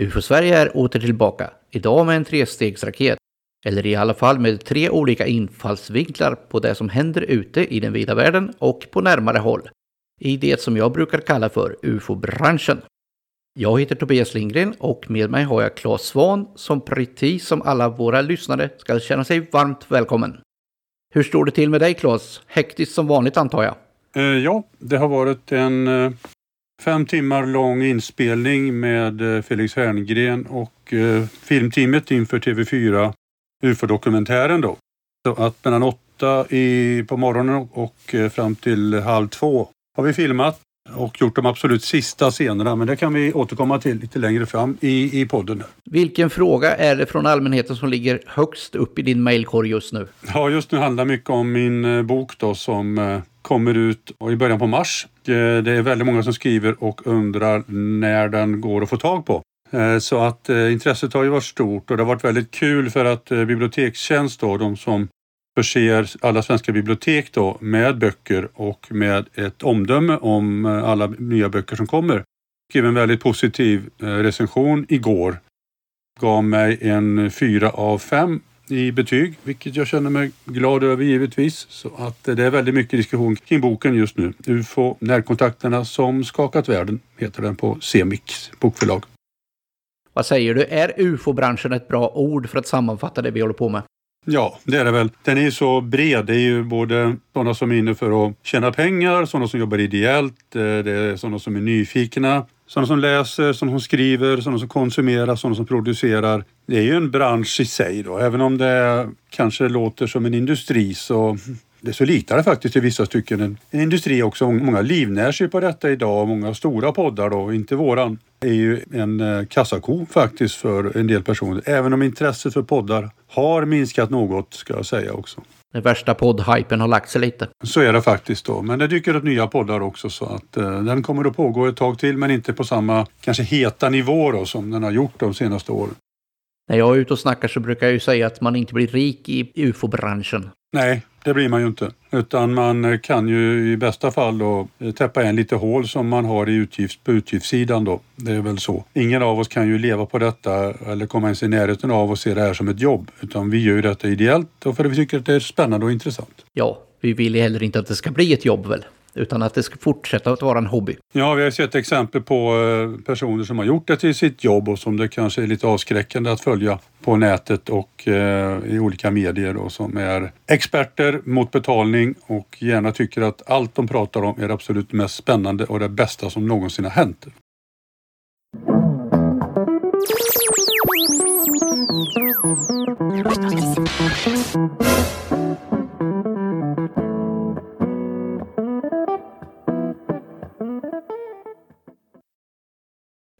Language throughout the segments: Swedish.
UFO-Sverige är åter tillbaka, idag med en trestegsraket. Eller i alla fall med tre olika infallsvinklar på det som händer ute i den vida världen och på närmare håll. I det som jag brukar kalla för UFO-branschen. Jag heter Tobias Lindgren och med mig har jag Claes Svan som precis som alla våra lyssnare ska känna sig varmt välkommen. Hur står det till med dig Claes? Hektiskt som vanligt antar jag? Eh, ja, det har varit en eh, fem timmar lång inspelning med eh, Felix Herngren och eh, filmteamet inför TV4 UFO-dokumentären då. Så att mellan åtta i, på morgonen och eh, fram till halv två har vi filmat och gjort de absolut sista scenerna, men det kan vi återkomma till lite längre fram i, i podden. Vilken fråga är det från allmänheten som ligger högst upp i din mejlkorg just nu? Ja, just nu handlar mycket om min bok då som kommer ut i början på mars. Eh, det är väldigt många som skriver och undrar när den går att få tag på. Eh, så att eh, intresset har ju varit stort och det har varit väldigt kul för att Bibliotekstjänst då, de som förser alla svenska bibliotek då med böcker och med ett omdöme om alla nya böcker som kommer. Skrev en väldigt positiv recension igår. Gav mig en fyra av fem i betyg, vilket jag känner mig glad över givetvis. Så att det är väldigt mycket diskussion kring boken just nu. UFO, närkontakterna som skakat världen, heter den på Semix bokförlag. Vad säger du, är UFO-branschen ett bra ord för att sammanfatta det vi håller på med? Ja, det är det väl. Den är så bred. Det är ju både sådana som är inne för att tjäna pengar, sådana som jobbar ideellt, eh, det är sådana som är nyfikna, sådana som läser, sådana som skriver, sådana som konsumerar, sådana som producerar. Det är ju en bransch i sig då. Även om det kanske låter som en industri så det så litar det faktiskt i vissa stycken en, en industri också. Många livnär sig på detta idag. Många stora poddar då, inte våran, är ju en eh, kassako faktiskt för en del personer. Även om intresset för poddar har minskat något ska jag säga också. Den värsta poddhypen har lagt sig lite. Så är det faktiskt då. Men det dyker upp nya poddar också så att eh, den kommer att pågå ett tag till men inte på samma kanske heta nivå då som den har gjort de senaste åren. När jag är ute och snackar så brukar jag ju säga att man inte blir rik i ufo-branschen. Nej, det blir man ju inte. Utan man eh, kan ju i bästa fall då eh, täppa igen lite hål som man har i utgift, på utgiftssidan då. Det är väl så. Ingen av oss kan ju leva på detta eller komma ens i närheten av och se det här som ett jobb. Utan vi gör ju detta ideellt och för att vi tycker att det är spännande och intressant. Ja, vi vill ju heller inte att det ska bli ett jobb väl? Utan att det ska fortsätta att vara en hobby. Ja, vi har sett exempel på eh, personer som har gjort det till sitt jobb och som det kanske är lite avskräckande att följa på nätet och eh, i olika medier och som är experter mot betalning och gärna tycker att allt de pratar om är det absolut mest spännande och det bästa som någonsin har hänt.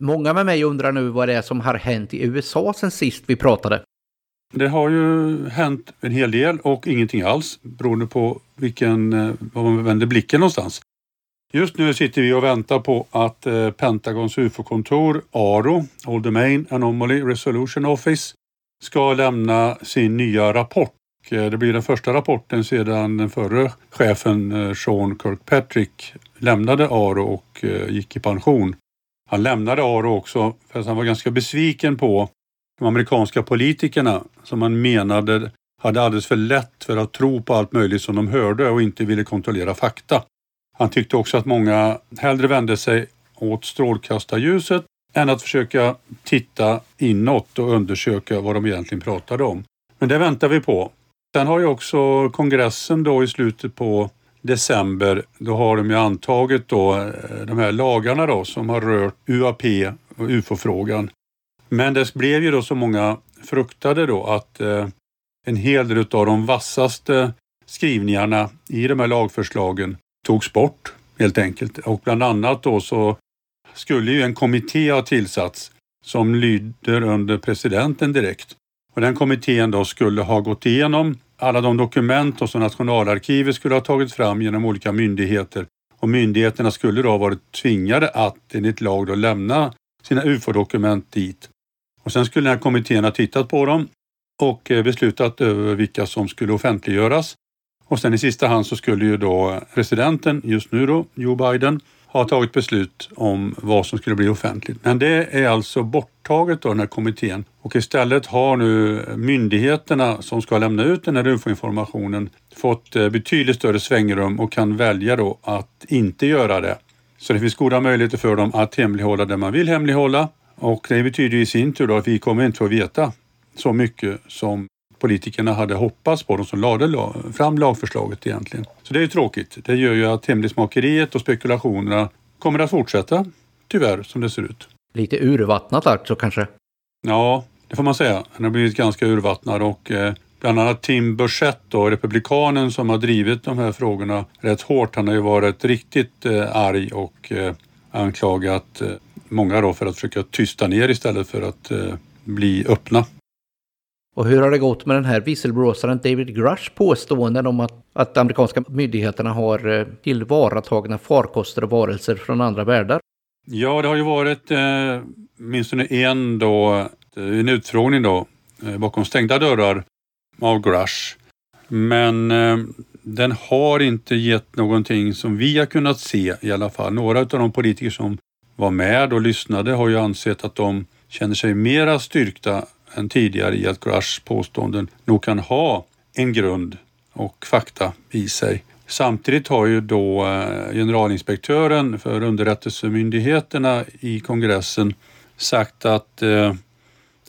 Många med mig undrar nu vad det är som har hänt i USA sen sist vi pratade. Det har ju hänt en hel del och ingenting alls beroende på vilken, eh, var man vänder blicken någonstans. Just nu sitter vi och väntar på att eh, Pentagons UFO-kontor, ARO, All Domain Anomaly Resolution Office, ska lämna sin nya rapport. Eh, det blir den första rapporten sedan den förre chefen Sean Kirkpatrick lämnade ARO och gick i pension. Han lämnade Aro också för att han var ganska besviken på de amerikanska politikerna som han menade hade alldeles för lätt för att tro på allt möjligt som de hörde och inte ville kontrollera fakta. Han tyckte också att många hellre vände sig åt strålkastarljuset än att försöka titta inåt och undersöka vad de egentligen pratade om. Men det väntar vi på. Sen har ju också kongressen då i slutet på december, då har de ju antagit då eh, de här lagarna då som har rört UAP och UFO-frågan. Men det blev ju då så många fruktade då att eh, en hel del av de vassaste skrivningarna i de här lagförslagen togs bort helt enkelt. Och bland annat då så skulle ju en kommitté ha tillsatts som lyder under presidenten direkt. Och den kommittén då skulle ha gått igenom alla de dokument som Nationalarkivet skulle ha tagit fram genom olika myndigheter och myndigheterna skulle då ha varit tvingade att enligt lag då lämna sina UFO-dokument dit. Och sen skulle den här kommittén ha tittat på dem och eh, beslutat över vilka som skulle offentliggöras. Och sen i sista hand så skulle ju då presidenten, just nu då, Joe Biden, har tagit beslut om vad som skulle bli offentligt. Men det är alltså borttaget av den här kommittén och istället har nu myndigheterna som ska lämna ut den här UFO-informationen fått eh, betydligt större svängrum och kan välja då att inte göra det. Så det finns goda möjligheter för dem att hemlighålla det man vill hemlighålla och det betyder i sin tur då att vi kommer inte få veta så mycket som politikerna hade hoppats på, de som lade fram lagförslaget egentligen. Så det är ju tråkigt. Det gör ju att hemlighetsmakeriet och spekulationerna kommer att fortsätta, tyvärr, som det ser ut. Lite urvattnat alltså kanske? Ja, det får man säga. Den har blivit ganska urvattnad och eh, bland annat Tim Burchett, då, republikanen som har drivit de här frågorna rätt hårt, han har ju varit riktigt eh, arg och eh, anklagat eh, många då för att försöka tysta ner istället för att eh, bli öppna. Och hur har det gått med den här visselblåsaren David Grush påståenden om att, att amerikanska myndigheterna har eh, tillvaratagna farkoster och varelser från andra världar? Ja, det har ju varit eh, åtminstone en då, eh, en utfrågning då eh, bakom stängda dörrar av Grush. Men eh, den har inte gett någonting som vi har kunnat se i alla fall. Några av de politiker som var med och lyssnade har ju ansett att de känner sig mera styrkta än tidigare i att Grushs påståenden nog kan ha en grund och fakta i sig. Samtidigt har ju då eh, generalinspektören för underrättelsemyndigheterna i kongressen sagt att eh,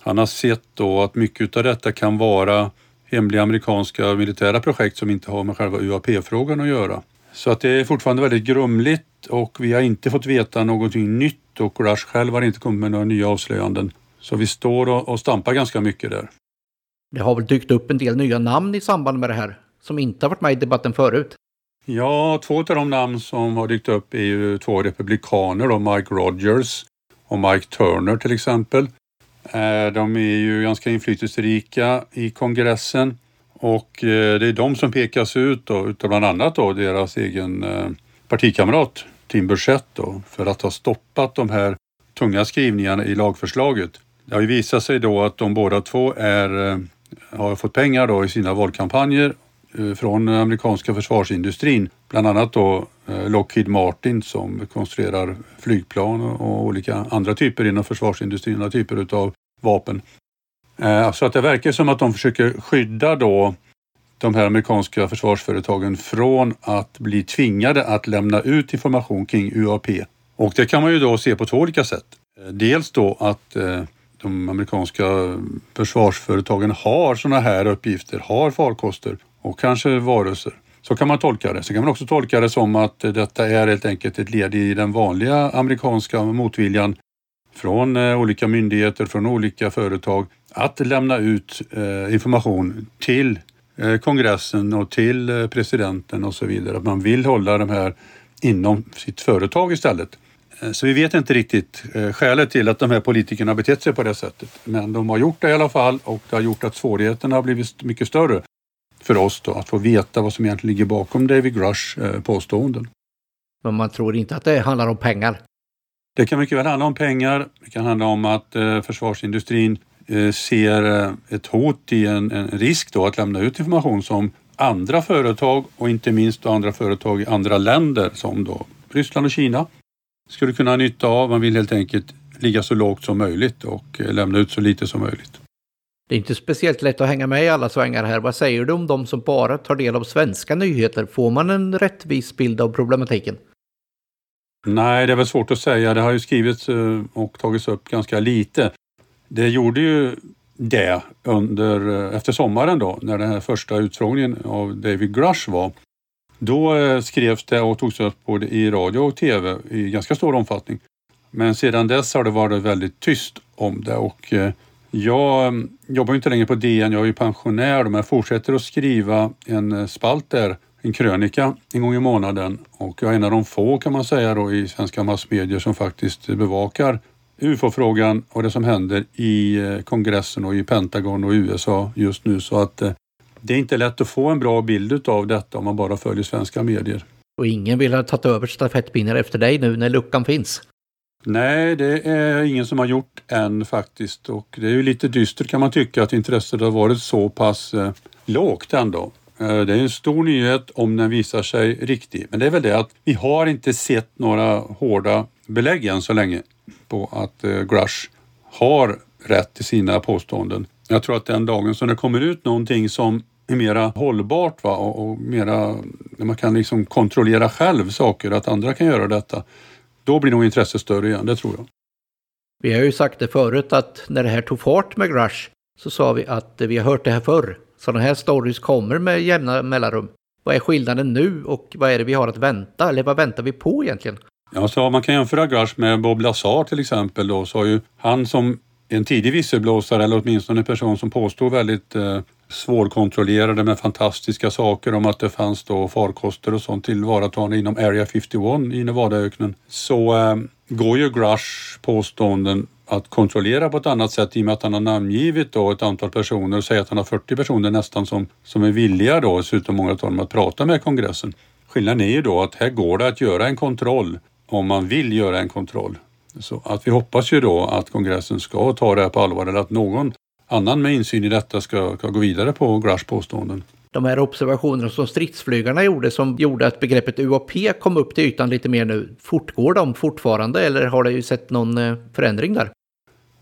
han har sett då att mycket av detta kan vara hemliga amerikanska militära projekt som inte har med själva UAP-frågan att göra. Så att det är fortfarande väldigt grumligt och vi har inte fått veta någonting nytt och Rush själv har inte kommit med några nya avslöjanden. Så vi står och, och stampar ganska mycket där. Det har väl dykt upp en del nya namn i samband med det här som inte har varit med i debatten förut? Ja, två av de namn som har dykt upp är ju två republikaner, då, Mike Rogers och Mike Turner till exempel. Eh, de är ju ganska inflytelserika i kongressen och eh, det är de som pekas ut då, utav bland annat då deras egen eh, partikamrat Tim Burchett då, för att ha stoppat de här tunga skrivningarna i lagförslaget. Det har ju visat sig då att de båda två är, eh, har fått pengar då i sina valkampanjer eh, från amerikanska försvarsindustrin. Bland annat då eh, Lockheed Martin som konstruerar flygplan och olika andra typer inom försvarsindustrin, andra typer utav vapen. Så att det verkar som att de försöker skydda då de här amerikanska försvarsföretagen från att bli tvingade att lämna ut information kring UAP. Och det kan man ju då se på två olika sätt. Dels då att eh, de amerikanska försvarsföretagen har sådana här uppgifter, har farkoster och kanske varelser. Så kan man tolka det. Sen kan man också tolka det som att detta är helt enkelt ett led i den vanliga amerikanska motviljan från eh, olika myndigheter, från olika företag att lämna ut eh, information till eh, kongressen och till presidenten och så vidare. Att man vill hålla de här inom sitt företag istället. Eh, så vi vet inte riktigt eh, skälet till att de här politikerna har betett sig på det sättet. Men de har gjort det i alla fall och det har gjort att svårigheterna har blivit mycket större för oss då, att få veta vad som egentligen ligger bakom David Grush eh, påståenden. Men man tror inte att det handlar om pengar? Det kan mycket väl handla om pengar. Det kan handla om att försvarsindustrin ser ett hot i en, en risk då att lämna ut information som andra företag och inte minst andra företag i andra länder som då Ryssland och Kina skulle kunna ha nytta av. Man vill helt enkelt ligga så lågt som möjligt och eh, lämna ut så lite som möjligt. Det är inte speciellt lätt att hänga med i alla svängar här. Vad säger du om de som bara tar del av svenska nyheter? Får man en rättvis bild av problematiken? Nej, det är väl svårt att säga. Det har ju skrivits och tagits upp ganska lite. Det gjorde ju det under, eh, efter sommaren då, när den här första utfrågningen av David Grush var. Då eh, skrevs det och togs upp både i radio och tv i ganska stor omfattning. Men sedan dess har det varit väldigt tyst om det och eh, jag eh, jobbar inte längre på DN, jag är ju pensionär men jag fortsätter att skriva en spalt där, en krönika en gång i månaden och jag är en av de få kan man säga då i svenska massmedier som faktiskt bevakar UFO-frågan och det som händer i kongressen och i Pentagon och USA just nu. Så att det är inte lätt att få en bra bild av detta om man bara följer svenska medier. Och ingen vill ha tagit över stafettpinnen efter dig nu när luckan finns? Nej, det är ingen som har gjort än faktiskt och det är ju lite dystert kan man tycka att intresset har varit så pass eh, lågt ändå. Eh, det är en stor nyhet om den visar sig riktig. Men det är väl det att vi har inte sett några hårda belägg än så länge på att eh, Grush har rätt i sina påståenden. Jag tror att den dagen som det kommer ut någonting som är mera hållbart va? Och, och mera, man kan liksom kontrollera själv saker, att andra kan göra detta. Då blir nog intresset större igen, det tror jag. Vi har ju sagt det förut att när det här tog fart med Grush så sa vi att vi har hört det här förr. Sådana här stories kommer med jämna mellanrum. Vad är skillnaden nu och vad är det vi har att vänta? Eller vad väntar vi på egentligen? Ja, så man kan jämföra Grush med Bob Lazar till exempel då, så har ju han som en tidig visselblåsare eller åtminstone en person som påstod väldigt eh, svårkontrollerade med fantastiska saker om att det fanns då farkoster och sånt tillvaratagande inom Area 51 i Nevadaöknen. Så eh, går ju Grush påståenden att kontrollera på ett annat sätt i och med att han har namngivit då ett antal personer och säger att han har 40 personer nästan som, som är villiga då, dessutom många av dem, att prata med kongressen. Skillnaden är ju då att här går det att göra en kontroll om man vill göra en kontroll. Så att vi hoppas ju då att kongressen ska ta det här på allvar eller att någon annan med insyn i detta ska, ska gå vidare på Grush påståenden. De här observationerna som stridsflygarna gjorde som gjorde att begreppet UAP kom upp till ytan lite mer nu. Fortgår de fortfarande eller har det ju sett någon eh, förändring där?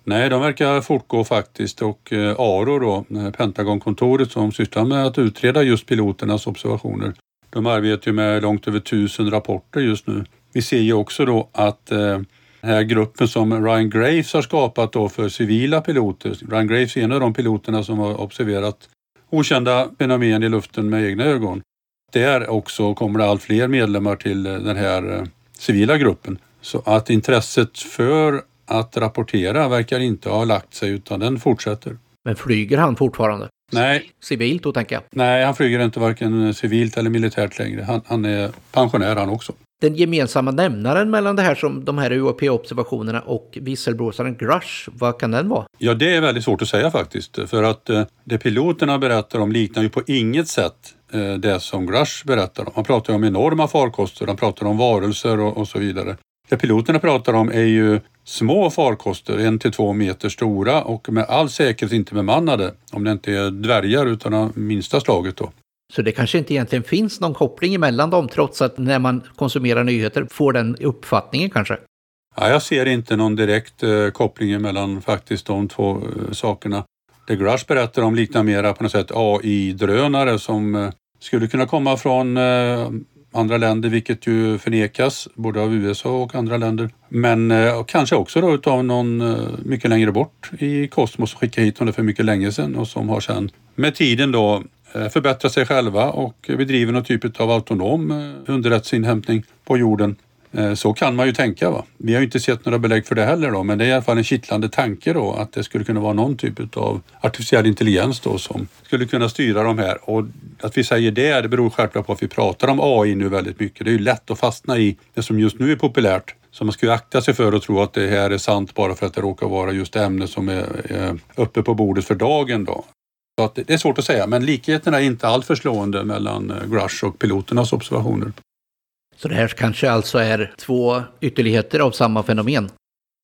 Nej, de verkar fortgå faktiskt och eh, ARO då, Pentagonkontoret som sysslar med att utreda just piloternas observationer. De arbetar ju med långt över tusen rapporter just nu. Vi ser ju också då att eh, här gruppen som Ryan Graves har skapat då för civila piloter. Ryan Graves är en av de piloterna som har observerat okända fenomen i luften med egna ögon. Där också kommer det allt fler medlemmar till eh, den här eh, civila gruppen. Så att intresset för att rapportera verkar inte ha lagt sig utan den fortsätter. Men flyger han fortfarande? Nej. Civilt då tänker jag? Nej, han flyger inte varken civilt eller militärt längre. Han, han är pensionär han också. Den gemensamma nämnaren mellan det här som de här UAP-observationerna och visselblåsaren Grush, vad kan den vara? Ja, det är väldigt svårt att säga faktiskt. För att eh, det piloterna berättar om liknar ju på inget sätt eh, det som Grush berättar om. Han pratar om enorma farkoster, han pratar om varelser och, och så vidare. Det piloterna pratar om är ju små farkoster, en till två meter stora och med all säkerhet inte bemannade. Om det inte är dvärgar utan av minsta slaget då. Så det kanske inte egentligen finns någon koppling emellan dem trots att när man konsumerar nyheter får den uppfattningen kanske? Ja, jag ser inte någon direkt eh, koppling mellan faktiskt de två eh, sakerna. Det Grush berättar om liknar mera på något sätt AI-drönare som eh, skulle kunna komma från eh, andra länder, vilket ju förnekas både av USA och andra länder. Men eh, kanske också då utav någon eh, mycket längre bort i kosmos som skickade hit honom för mycket länge sedan och som har sedan med tiden då Eh, förbättra sig själva och bedriver någon typ av autonom eh, underrättelseinhämtning på jorden eh, så kan man ju tänka. Va? Vi har ju inte sett några belägg för det heller då, men det är i alla fall en kittlande tanke då att det skulle kunna vara någon typ av artificiell intelligens då som skulle kunna styra de här. Och att vi säger det, det beror självklart på att vi pratar om AI nu väldigt mycket. Det är ju lätt att fastna i det som just nu är populärt. Så man ska ju akta sig för att tro att det här är sant bara för att det råkar vara just ämne som är, är uppe på bordet för dagen då. Så att det är svårt att säga, men likheterna är inte alltför slående mellan eh, Grush och piloternas observationer. Så det här kanske alltså är två ytterligheter av samma fenomen?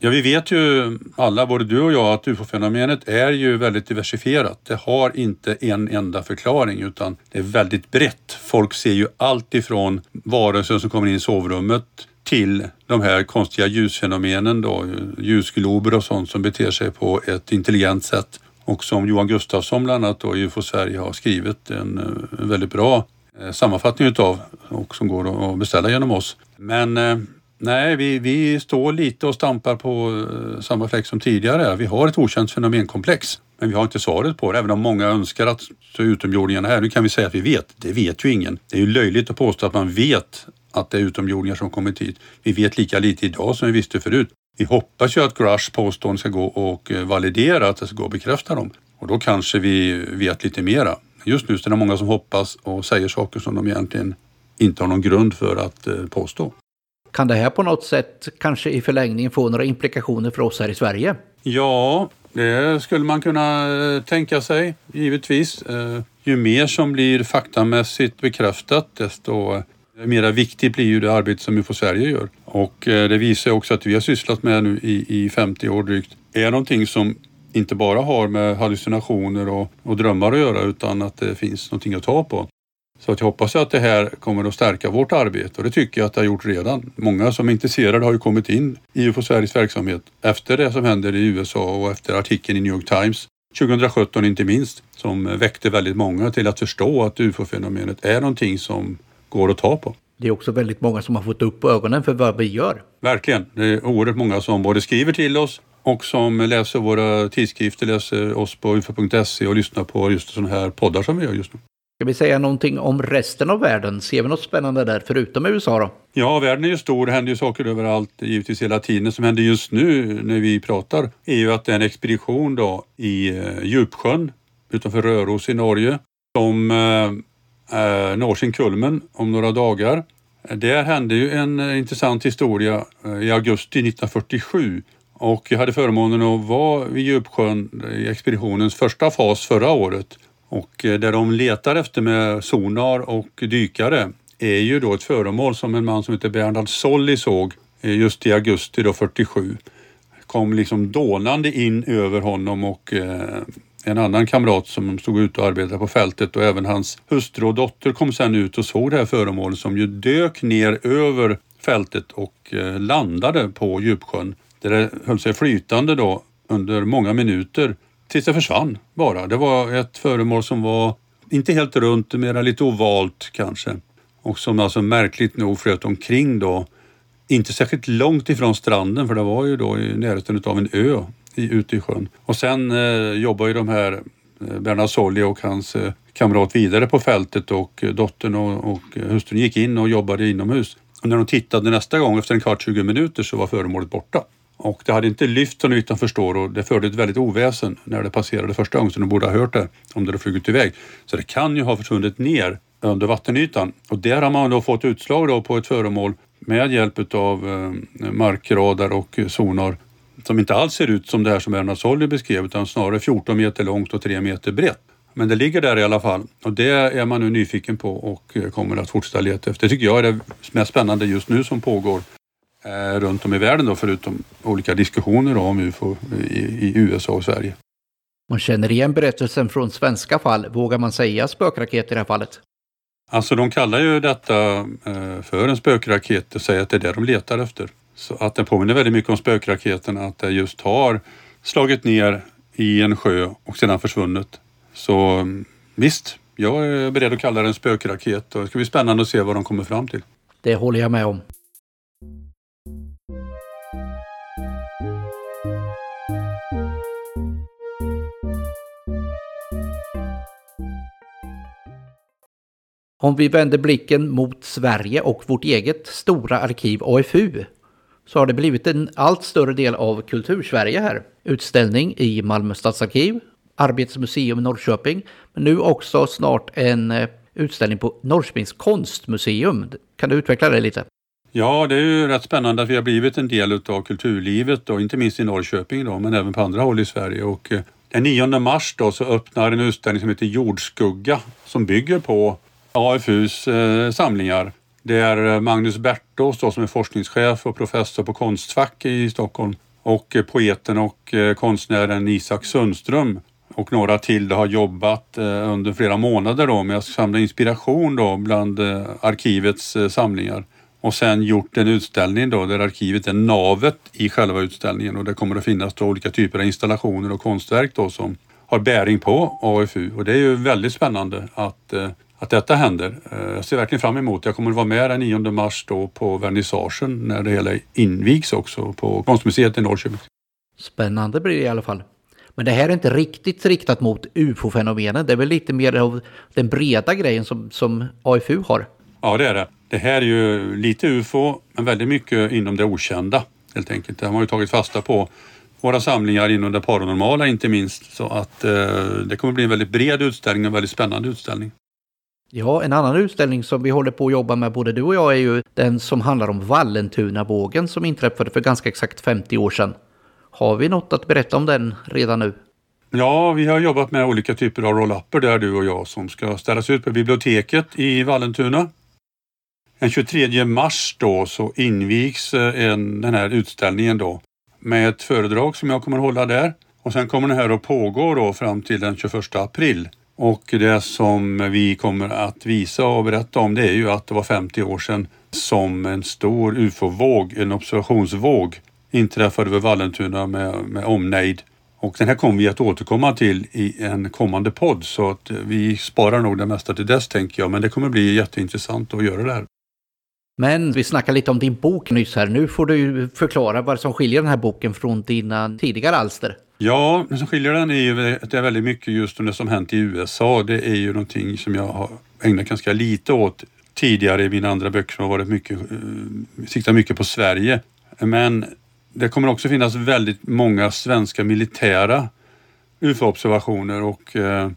Ja, vi vet ju alla, både du och jag, att ufo-fenomenet är ju väldigt diversifierat. Det har inte en enda förklaring utan det är väldigt brett. Folk ser ju allt ifrån varelser som kommer in i sovrummet till de här konstiga ljusfenomenen då, ljusglober och sånt som beter sig på ett intelligent sätt och som Johan Gustafsson bland annat då i UFO Sverige har skrivit en, eh, en väldigt bra eh, sammanfattning utav och som går att beställa genom oss. Men eh, nej, vi, vi står lite och stampar på samma fläck som tidigare. Vi har ett okänt fenomenkomplex, men vi har inte svaret på det. Även om många önskar att utomjordingarna utomjordingarna här. Nu kan vi säga att vi vet. Det vet ju ingen. Det är ju löjligt att påstå att man vet att det är utomjordingar som kommit hit. Vi vet lika lite idag som vi visste förut. Vi hoppas ju att Grush påstående ska gå och validera, att det ska gå och bekräfta dem. Och då kanske vi vet lite mera. Just nu så är det många som hoppas och säger saker som de egentligen inte har någon grund för att eh, påstå. Kan det här på något sätt kanske i förlängningen få några implikationer för oss här i Sverige? Ja, det skulle man kunna eh, tänka sig givetvis. Eh, ju mer som blir faktamässigt bekräftat desto mera viktigt blir ju det arbete som UFO Sverige gör. Och eh, det visar också att vi har sysslat med nu i, i 50 år drygt är någonting som inte bara har med hallucinationer och, och drömmar att göra utan att det finns någonting att ta på. Så att jag hoppas att det här kommer att stärka vårt arbete och det tycker jag att det har gjort redan. Många som är intresserade har ju kommit in i UFO Sveriges verksamhet efter det som händer i USA och efter artikeln i New York Times 2017 inte minst, som väckte väldigt många till att förstå att ufo-fenomenet är någonting som går att ta på. Det är också väldigt många som har fått upp ögonen för vad vi gör. Verkligen. Det är oerhört många som både skriver till oss och som läser våra tidskrifter, läser oss på ufo.se och lyssnar på just sådana här poddar som vi gör just nu. Ska vi säga någonting om resten av världen? Ser vi något spännande där förutom USA då? Ja, världen är ju stor. Det händer ju saker överallt, givetvis hela tiden. Det som händer just nu när vi pratar är ju att det är en expedition då i eh, Djupsjön utanför Röros i Norge som eh, når sin kulmen om några dagar. Där hände ju en eh, intressant historia eh, i augusti 1947 och jag hade förmånen att vara vid Djupsjön eh, i expeditionens första fas förra året och eh, där de letar efter med sonar och dykare är ju då ett föremål som en man som heter Bernhard Solli såg eh, just i augusti då 47. Kom liksom dånande in över honom och eh, en annan kamrat som stod ute och arbetade på fältet och även hans hustru och dotter kom sen ut och såg det här föremålet som ju dök ner över fältet och eh, landade på djupsjön där det höll sig flytande då under många minuter tills det försvann bara. Det var ett föremål som var inte helt runt, mera lite ovalt kanske och som alltså märkligt nog flöt omkring då. Inte särskilt långt ifrån stranden för det var ju då i närheten av en ö ute i sjön. Och sen eh, jobbar ju de här eh, Bernhard Solli och hans eh, kamrat vidare på fältet och eh, dottern och, och eh, hustrun gick in och jobbade inomhus. Och när de tittade nästa gång efter en kvart, 20 minuter så var föremålet borta. Och det hade inte lyft som ytan förstår och det förde ett väldigt oväsen när det passerade första gången så de borde ha hört det om det hade flugit iväg. Så det kan ju ha försvunnit ner under vattenytan och där har man då fått utslag då på ett föremål med hjälp av eh, markradar och eh, sonar som inte alls ser ut som det här som Bernhard Solly beskrev utan snarare 14 meter långt och 3 meter brett. Men det ligger där i alla fall och det är man nu nyfiken på och kommer att fortsätta leta efter. Det tycker jag är det mest spännande just nu som pågår eh, runt om i världen då, förutom olika diskussioner om UFO i, i USA och Sverige. Man känner igen berättelsen från svenska fall. Vågar man säga spökraket i det här fallet? Alltså de kallar ju detta eh, för en spökraket och säger att det är det de letar efter. Så att den påminner väldigt mycket om spökraketen, att det just har slagit ner i en sjö och sedan försvunnit. Så mm, visst, jag är beredd att kalla den spökraket och det ska bli spännande att se vad de kommer fram till. Det håller jag med om. Om vi vänder blicken mot Sverige och vårt eget stora arkiv AFU så har det blivit en allt större del av Kultursverige här. Utställning i Malmö stadsarkiv, Arbetets museum i Norrköping, men nu också snart en eh, utställning på Norrköpings konstmuseum. Kan du utveckla det lite? Ja, det är ju rätt spännande att vi har blivit en del av kulturlivet då, inte minst i Norrköping då, men även på andra håll i Sverige. Och eh, den 9 mars då så öppnar en utställning som heter Jordskugga som bygger på AFUs eh, samlingar. Det är eh, Magnus Bertås då, som är forskningschef och professor på Konstfack i Stockholm och eh, poeten och eh, konstnären Isak Sundström. Och några till har jobbat under flera månader då med att samla inspiration då bland arkivets samlingar. Och sen gjort en utställning då där arkivet är navet i själva utställningen. Och det kommer att finnas då olika typer av installationer och konstverk då som har bäring på AFU och det är ju väldigt spännande att att detta händer. Eh, jag ser verkligen fram emot Jag kommer att vara med den 9 mars då på vernissagen när det hela invigs också på Konstmuseet i Norrköping. Spännande blir det i alla fall. Men det här är inte riktigt riktat mot ufo-fenomenen. Det är väl lite mer av den breda grejen som, som AFU har? Ja, det är det. Det här är ju lite ufo, men väldigt mycket inom det okända helt enkelt. Det har man ju tagit fasta på våra samlingar inom det paranormala inte minst. Så att eh, det kommer bli en väldigt bred utställning och en väldigt spännande utställning. Ja, en annan utställning som vi håller på att jobba med både du och jag är ju den som handlar om Vallentunavågen som inträffade för ganska exakt 50 år sedan. Har vi något att berätta om den redan nu? Ja, vi har jobbat med olika typer av roll-upper där du och jag som ska ställas ut på biblioteket i Vallentuna. Den 23 mars då så invigs eh, en, den här utställningen då med ett föredrag som jag kommer att hålla där och sen kommer den här att pågå då fram till den 21 april. Och det som vi kommer att visa och berätta om det är ju att det var 50 år sedan som en stor ufo-våg, en observationsvåg, inträffade över Vallentuna med, med omnejd. Och den här kommer vi att återkomma till i en kommande podd så att vi sparar nog det mesta till dess tänker jag. Men det kommer bli jätteintressant att göra det här. Men vi snackade lite om din bok nyss här. Nu får du förklara vad som skiljer den här boken från dina tidigare alster. Ja, det som skiljer den är ju att det är väldigt mycket just om det som hänt i USA. Det är ju någonting som jag har ägnat ganska lite åt tidigare i mina andra böcker som har varit mycket, eh, siktat mycket på Sverige. Men det kommer också finnas väldigt många svenska militära UFO-observationer och eh,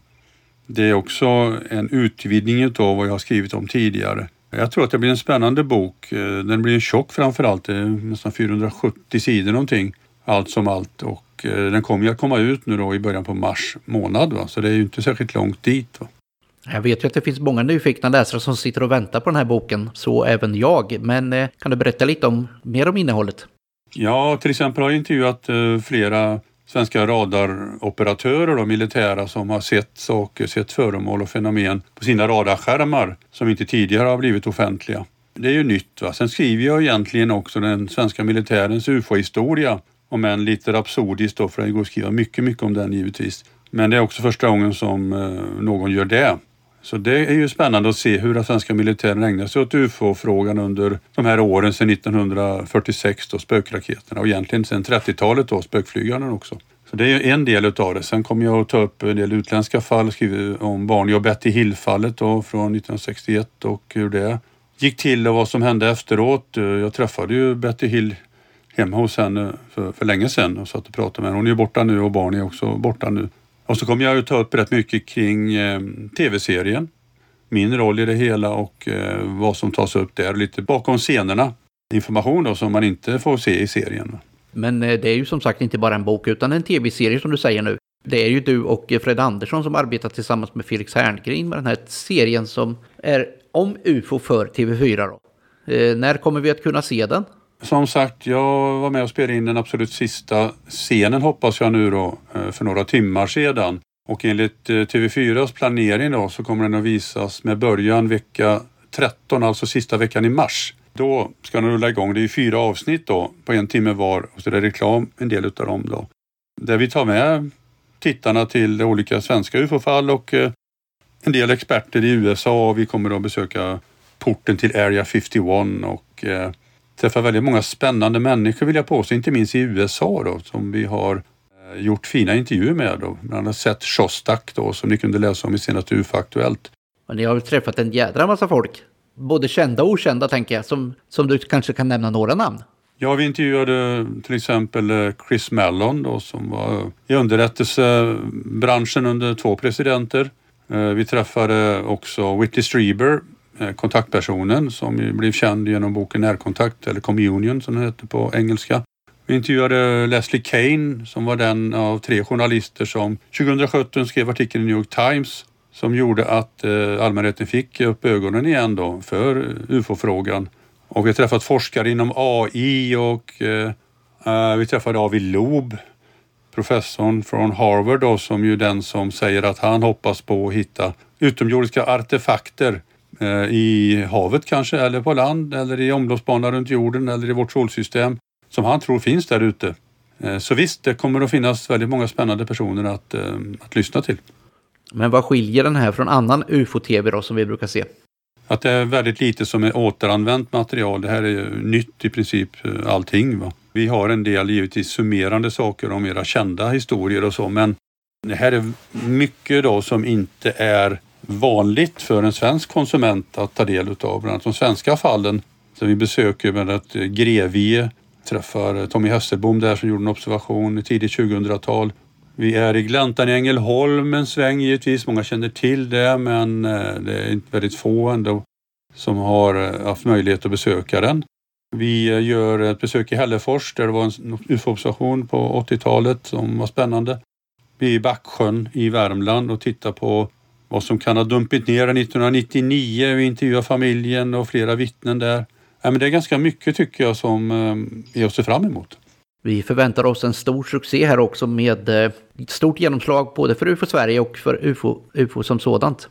det är också en utvidgning av vad jag har skrivit om tidigare. Jag tror att det blir en spännande bok. Eh, den blir en tjock framför allt, nästan 470 sidor någonting, allt som allt. Och den kommer ju att komma ut nu då i början på mars månad, va? så det är ju inte särskilt långt dit. Va? Jag vet ju att det finns många nyfikna läsare som sitter och väntar på den här boken, så även jag. Men eh, kan du berätta lite om, mer om innehållet? Ja, till exempel har jag intervjuat eh, flera svenska radaroperatörer och militära som har sett saker, sett föremål och fenomen på sina radarskärmar som inte tidigare har blivit offentliga. Det är ju nytt. Va? Sen skriver jag egentligen också den svenska militärens ufo-historia, om än lite rapsodiskt då, för det går att skriva mycket, mycket om den givetvis. Men det är också första gången som eh, någon gör det. Så det är ju spännande att se hur den svenska militären ägnar sig åt UFO-frågan under de här åren sedan 1946 då, spökraketerna och egentligen sedan 30-talet då, spökflygarna också. Så det är en del utav det. Sen kommer jag att ta upp en del utländska fall, skriva om Barney och Betty Hill-fallet då från 1961 och hur det gick till och vad som hände efteråt. Jag träffade ju Betty Hill hemma hos henne för, för länge sedan och satt och pratade med henne. Hon är ju borta nu och barnen är också borta nu. Och så kommer jag att ta upp rätt mycket kring eh, tv-serien, min roll i det hela och eh, vad som tas upp där, lite bakom scenerna. Information då som man inte får se i serien. Men eh, det är ju som sagt inte bara en bok utan en tv-serie som du säger nu. Det är ju du och eh, Fred Andersson som arbetar tillsammans med Felix Herngren med den här serien som är om UFO för TV4. Då. Eh, när kommer vi att kunna se den? Som sagt, jag var med och spelade in den absolut sista scenen hoppas jag nu då eh, för några timmar sedan. Och enligt eh, TV4s planering då så kommer den att visas med början vecka 13, alltså sista veckan i mars. Då ska den rulla igång. Det är fyra avsnitt då på en timme var och så är det reklam en del utav dem då. Där vi tar med tittarna till olika svenska ufo-fall och eh, en del experter i USA. Vi kommer att besöka porten till Area 51 och träffar väldigt många spännande människor vill jag påstå, inte minst i USA då, som vi har eh, gjort fina intervjuer med. Då. Bland annat sett Shostak då, som ni kunde läsa om i senaste UFO Aktuellt. Och ni har träffat en jädra massa folk, både kända och okända tänker jag, som, som du kanske kan nämna några namn. Ja, vi intervjuade till exempel eh, Chris Mellon då, som var i underrättelsebranschen under två presidenter. Eh, vi träffade också Whitley Strieber Eh, kontaktpersonen som blev känd genom boken Närkontakt eller Communion som den heter på engelska. Vi intervjuade Leslie Kane som var den av tre journalister som 2017 skrev artikeln i New York Times som gjorde att eh, allmänheten fick upp ögonen igen då för eh, ufo-frågan. Och vi har träffat forskare inom AI och eh, vi träffade Avi Loeb, professorn från Harvard då, som ju den som säger att han hoppas på att hitta utomjordiska artefakter i havet kanske, eller på land, eller i omloppsbana runt jorden eller i vårt solsystem som han tror finns där ute. Eh, så visst, det kommer att finnas väldigt många spännande personer att, eh, att lyssna till. Men vad skiljer den här från annan UFO-TV då som vi brukar se? Att det är väldigt lite som är återanvänt material. Det här är nytt i princip allting. Va? Vi har en del givetvis summerande saker om mera kända historier och så men det här är mycket då som inte är vanligt för en svensk konsument att ta del utav. Bland annat de svenska fallen som vi besöker med att eh, Grevie träffar Tommy Hesselbom där som gjorde en observation i tidigt 2000-tal. Vi är i Gläntan i Ängelholm en sväng givetvis. Många känner till det men eh, det är inte väldigt få ändå som har eh, haft möjlighet att besöka den. Vi gör ett besök i Hällefors där det var en UFO-observation på 80-talet som var spännande. Vi är i Backsjön i Värmland och tittar på vad som kan ha dumpit ner 1999. Vi intervjuar familjen och flera vittnen där. Ja, men det är ganska mycket tycker jag som eh, vi ser fram emot. Vi förväntar oss en stor succé här också med eh, stort genomslag både för UFO Sverige och för UFO, UFO som sådant.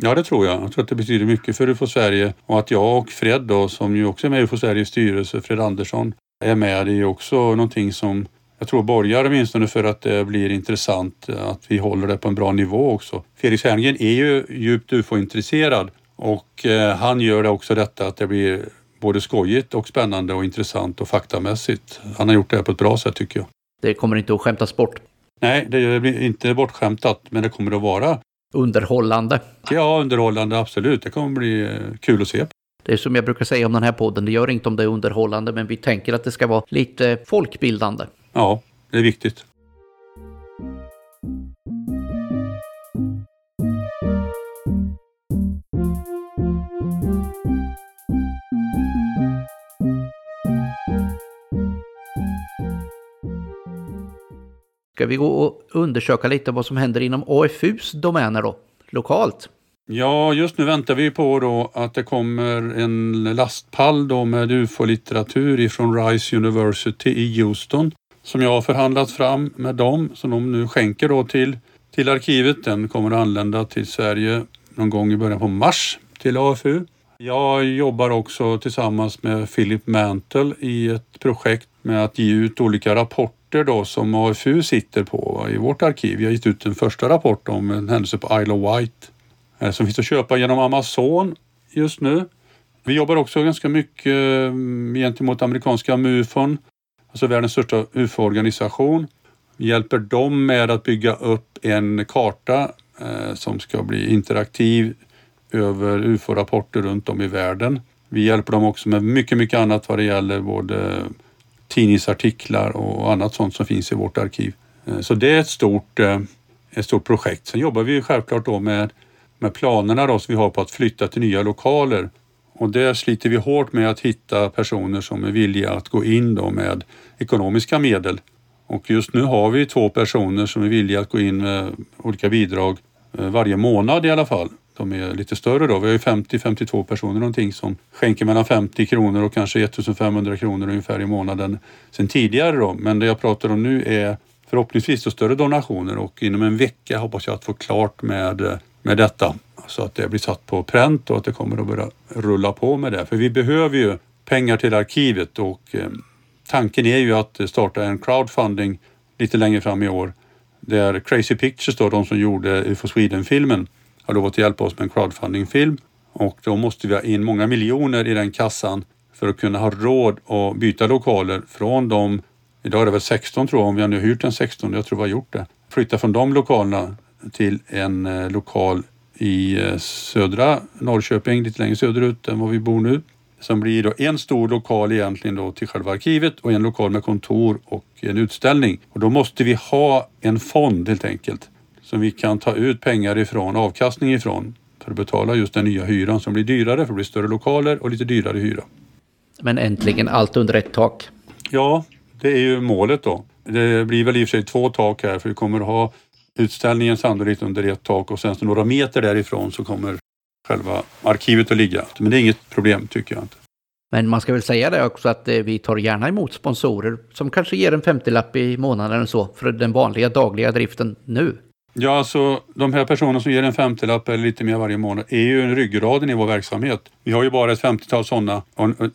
Ja, det tror jag. Jag tror att det betyder mycket för UFO Sverige och att jag och Fred då, som ju också är med i UFO Sveriges styrelse, Fred Andersson, är med. Det är också någonting som jag tror borgar åtminstone för att det blir intressant att vi håller det på en bra nivå också. Felix Herngren är ju djupt ufo-intresserad och eh, han gör det också detta att det blir både skojigt och spännande och intressant och faktamässigt. Han har gjort det här på ett bra sätt tycker jag. Det kommer inte att skämtas bort. Nej, det blir inte bortskämtat, men det kommer att vara underhållande. Ja, underhållande absolut. Det kommer bli eh, kul att se. Det är som jag brukar säga om den här podden, det gör inte om det är underhållande, men vi tänker att det ska vara lite folkbildande. Ja, det är viktigt. Ska vi gå och undersöka lite vad som händer inom AFUs domäner då, lokalt? Ja, just nu väntar vi på då att det kommer en lastpall då med ufo-litteratur ifrån Rice University i Houston som jag har förhandlat fram med dem som de nu skänker då till, till arkivet. Den kommer att anlända till Sverige någon gång i början på mars till AFU. Jag jobbar också tillsammans med Philip Mantle i ett projekt med att ge ut olika rapporter då som AFU sitter på i vårt arkiv. Vi har gett ut en första rapport om en händelse på Isle of Wight eh, som finns att köpa genom Amazon just nu. Vi jobbar också ganska mycket mm, gentemot amerikanska MUFON, alltså världens största UFO-organisation. Vi hjälper dem med att bygga upp en karta eh, som ska bli interaktiv över UFO-rapporter runt om i världen. Vi hjälper dem också med mycket, mycket annat vad det gäller både tidningsartiklar och annat sånt som finns i vårt arkiv. Eh, så det är ett stort, eh, ett stort projekt. Sen jobbar vi självklart då med, med planerna då som vi har på att flytta till nya lokaler. Och där sliter vi hårt med att hitta personer som är villiga att gå in då med ekonomiska medel. Och just nu har vi två personer som är villiga att gå in med olika bidrag eh, varje månad i alla fall de är lite större då. Vi har ju 50-52 personer någonting som skänker mellan 50 kronor och kanske 1500 kronor ungefär i månaden sen tidigare då. Men det jag pratar om nu är förhoppningsvis då större donationer och inom en vecka hoppas jag att få klart med, eh, med detta. Så att det blir satt på pränt och att det kommer att börja rulla på med det. För vi behöver ju pengar till arkivet och eh, tanken är ju att starta en crowdfunding lite längre fram i år där Crazy Pictures då, de som gjorde UFO Sweden-filmen, har lovat att hjälpa oss med en crowdfunding-film och då måste vi ha in många miljoner i den kassan för att kunna ha råd att byta lokaler från de, idag är det väl 16 tror jag, om vi har nu hyrt en 16, jag tror vi har gjort det, flytta från de lokalerna till en eh, lokal i eh, södra Norrköping, lite längre söderut än var vi bor nu. Som blir då en stor lokal egentligen då till själva arkivet och en lokal med kontor och en utställning. Och då måste vi ha en fond helt enkelt som vi kan ta ut pengar ifrån, avkastning ifrån för att betala just den nya hyran som blir dyrare för det blir större lokaler och lite dyrare hyra. Men äntligen allt under ett tak. Ja, det är ju målet då. Det blir väl i och för sig två tak här för vi kommer att ha utställningen sannolikt under ett tak och sen så några meter därifrån så kommer själva arkivet att ligga. Men det är inget problem tycker jag inte. Men man ska väl säga det också att eh, vi tar gärna emot sponsorer som kanske ger en 50-lapp i månaden eller så för den vanliga dagliga driften nu. Ja, alltså de här personerna som ger en 50-lapp eller lite mer varje månad är ju ryggraden i vår verksamhet. Vi har ju bara ett 50-tal sådana.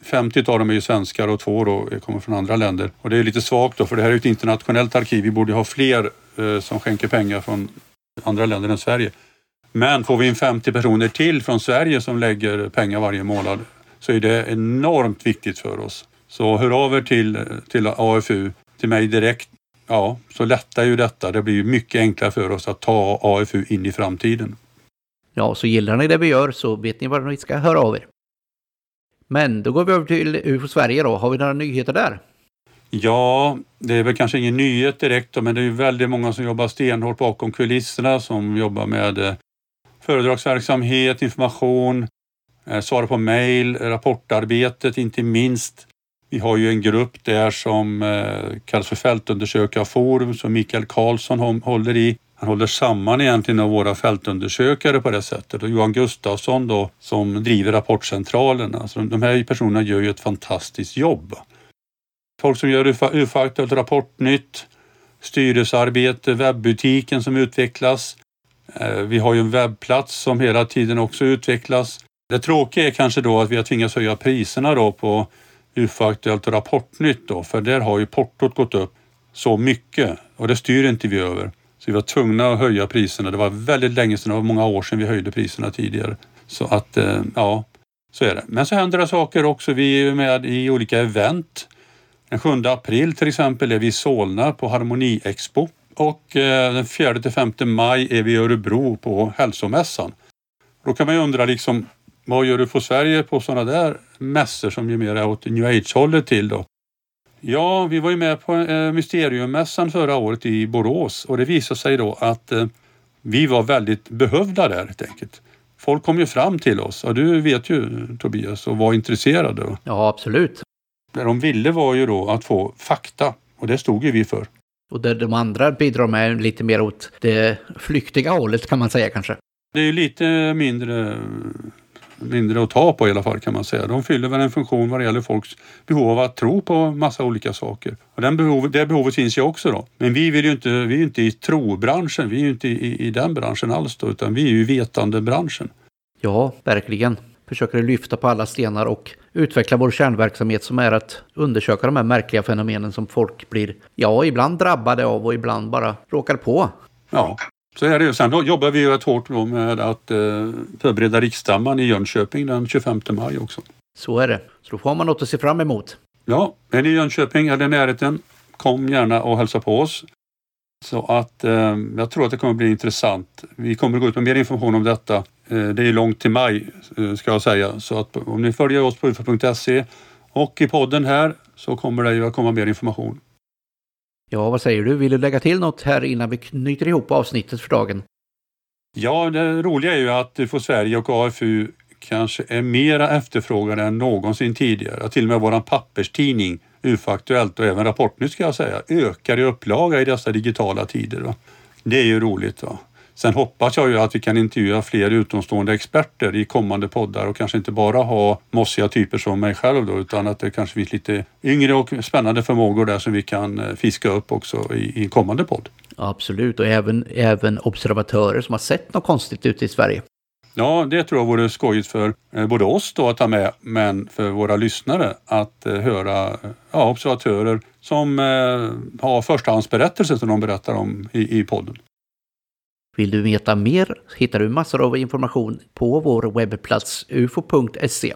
50 av dem är ju svenskar och två då kommer från andra länder. Och det är lite svagt då, för det här är ett internationellt arkiv. Vi borde ha fler eh, som skänker pengar från andra länder än Sverige. Men får vi in 50 personer till från Sverige som lägger pengar varje månad så är det enormt viktigt för oss. Så hör av er till, till AFU, till mig direkt ja, så lättar ju detta. Det blir mycket enklare för oss att ta AFU in i framtiden. Ja, så gillar ni det vi gör så vet ni var ni ska höra av er. Men då går vi över till UFO Sverige då. Har vi några nyheter där? Ja, det är väl kanske ingen nyhet direkt men det är ju väldigt många som jobbar stenhårt bakom kulisserna som jobbar med eh, föredragsverksamhet, information, eh, svara på mejl, rapportarbetet inte minst. Vi har ju en grupp där som eh, kallas för Fältundersökarforum som Mikael Karlsson håller i. Han håller samman egentligen av våra fältundersökare på det sättet och Johan Gustafsson då som driver Rapportcentralerna. Alltså de här personerna gör ju ett fantastiskt jobb. folk som gör UFA-aktuellt Rapportnytt, styrelsearbete, webbutiken som utvecklas. Eh, vi har ju en webbplats som hela tiden också utvecklas. Det tråkiga är kanske då att vi har tvingats höja priserna då på UFO-aktuellt och Rapportnytt då, för där har ju portot gått upp så mycket och det styr inte vi över. Så vi var tvungna att höja priserna. Det var väldigt länge sedan, det var många år sedan vi höjde priserna tidigare. Så att, eh, ja, så är det. Men så händer det saker också. Vi är med i olika event. Den 7 april till exempel är vi i Solna på Harmoniexpo. Och eh, den 4-5 maj är vi i Örebro på Hälsomässan. Då kan man ju undra liksom, vad gör du på Sverige på sådana där mässor som ju mer är åt New Age-hållet till då? Ja, vi var ju med på eh, Mysteriummässan förra året i Borås och det visade sig då att eh, vi var väldigt behövda där helt enkelt. Folk kom ju fram till oss och du vet ju Tobias och var intresserade. Ja, absolut. Det de ville var ju då att få fakta och det stod ju vi för. Och det de andra bidrar med lite mer åt det flyktiga hållet kan man säga kanske. Det är lite mindre mindre att ta på i alla fall kan man säga. De fyller väl en funktion vad det gäller folks behov av att tro på massa olika saker. Och den behov, det behovet finns ju också då. Men vi, vill ju inte, vi är ju inte i trobranschen, vi är ju inte i, i den branschen alls då, utan vi är ju i vetandebranschen. Ja, verkligen. Försöker lyfta på alla stenar och utveckla vår kärnverksamhet som är att undersöka de här märkliga fenomenen som folk blir, ja, ibland drabbade av och ibland bara råkar på. Ja, så är det ju. Sen då jobbar vi rätt hårt med att eh, förbereda riksstämman i Jönköping den 25 maj också. Så är det. Så då får man något att se fram emot. Ja, är ni i Jönköping eller närheten, kom gärna och hälsa på oss. Så att eh, jag tror att det kommer bli intressant. Vi kommer gå ut med mer information om detta. Eh, det är långt till maj eh, ska jag säga. Så att om ni följer oss på ufo.se och i podden här så kommer det ju att komma mer information. Ja, vad säger du? Vill du lägga till något här innan vi knyter ihop avsnittet för dagen? Ja, det roliga är ju att UFO Sverige och AFU kanske är mera efterfrågade än någonsin tidigare. Till och med vår papperstidning UFA-aktuellt och även Rapportnytt ska jag säga ökar i upplaga i dessa digitala tider. Va? Det är ju roligt. Va? Sen hoppas jag ju att vi kan intervjua fler utomstående experter i kommande poddar och kanske inte bara ha mossiga typer som mig själv då, utan att det kanske finns lite yngre och spännande förmågor där som vi kan eh, fiska upp också i, i kommande podd. Absolut, och även, även observatörer som har sett något konstigt ute i Sverige. Ja, det tror jag vore skojigt för eh, både oss då att ta med, men för våra lyssnare att eh, höra ja, observatörer som eh, har förstahandsberättelser som de berättar om i, i podden. Vill du veta mer hittar du massor av information på vår webbplats ufo.se.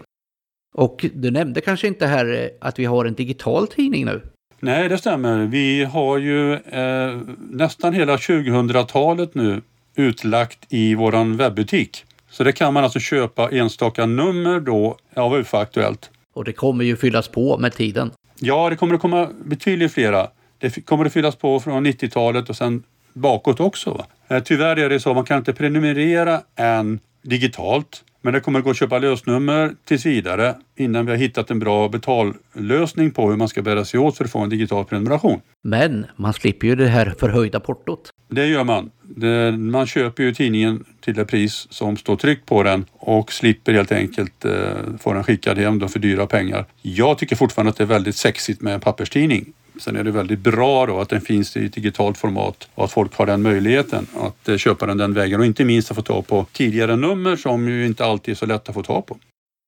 Och du nämnde kanske inte här eh, att vi har en digital tidning nu? Nej, det stämmer. Vi har ju eh, nästan hela 2000-talet nu utlagt i våran webbutik. Så det kan man alltså köpa enstaka nummer då av UFO Aktuellt. Och det kommer ju fyllas på med tiden. Ja, det kommer att komma betydligt flera. Det kommer att fyllas på från 90-talet och sen bakåt också. Eh, tyvärr är det så, man kan inte prenumerera än digitalt. Men det kommer att gå att köpa lösnummer tills vidare innan vi har hittat en bra betallösning på hur man ska bära sig åt för att få en digital prenumeration. Men man slipper ju det här förhöjda portot. Det gör man. Det, man köper ju tidningen till det pris som står tryckt på den och slipper helt enkelt eh, få den skickad hem för dyra pengar. Jag tycker fortfarande att det är väldigt sexigt med en papperstidning. Sen är det väldigt bra då att den finns i ett digitalt format och att folk har den möjligheten att eh, köpa den den vägen och inte minst att få tag på tidigare nummer som ju inte alltid är så lätt att få tag på.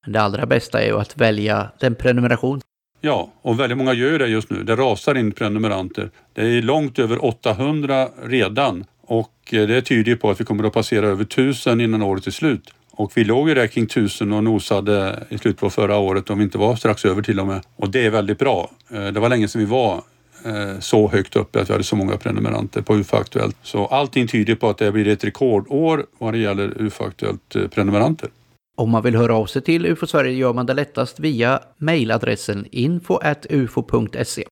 Det allra bästa är ju att välja den prenumeration. Ja, och väldigt många gör det just nu. Det rasar in prenumeranter. Det är långt över 800 redan och eh, det tyder på att vi kommer att passera över 1000 innan året är slut. Och vi låg ju där kring 1000 och nosade i slutet på förra året om vi inte var strax över till och med. Och det är väldigt bra. Eh, det var länge sedan vi var eh, så högt uppe att vi hade så många prenumeranter på UFO Aktuellt. Så allting tyder på att det blir ett rekordår vad det gäller UFO-aktuellt-prenumeranter. Eh, om man vill höra av sig till UFO Sverige gör man det lättast via mejladressen info.ufo.se.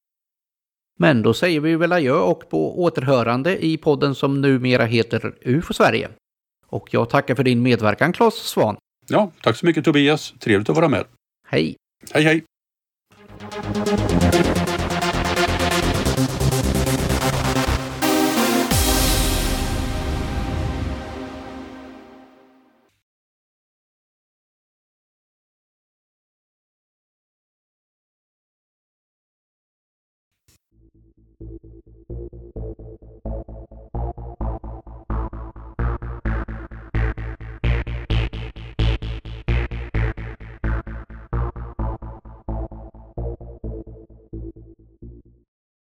Men då säger vi väl adjö och på återhörande i podden som numera heter UFO Sverige. Och jag tackar för din medverkan Claes Svan. Ja, tack så mycket Tobias. Trevligt att vara med. Hej. Hej hej.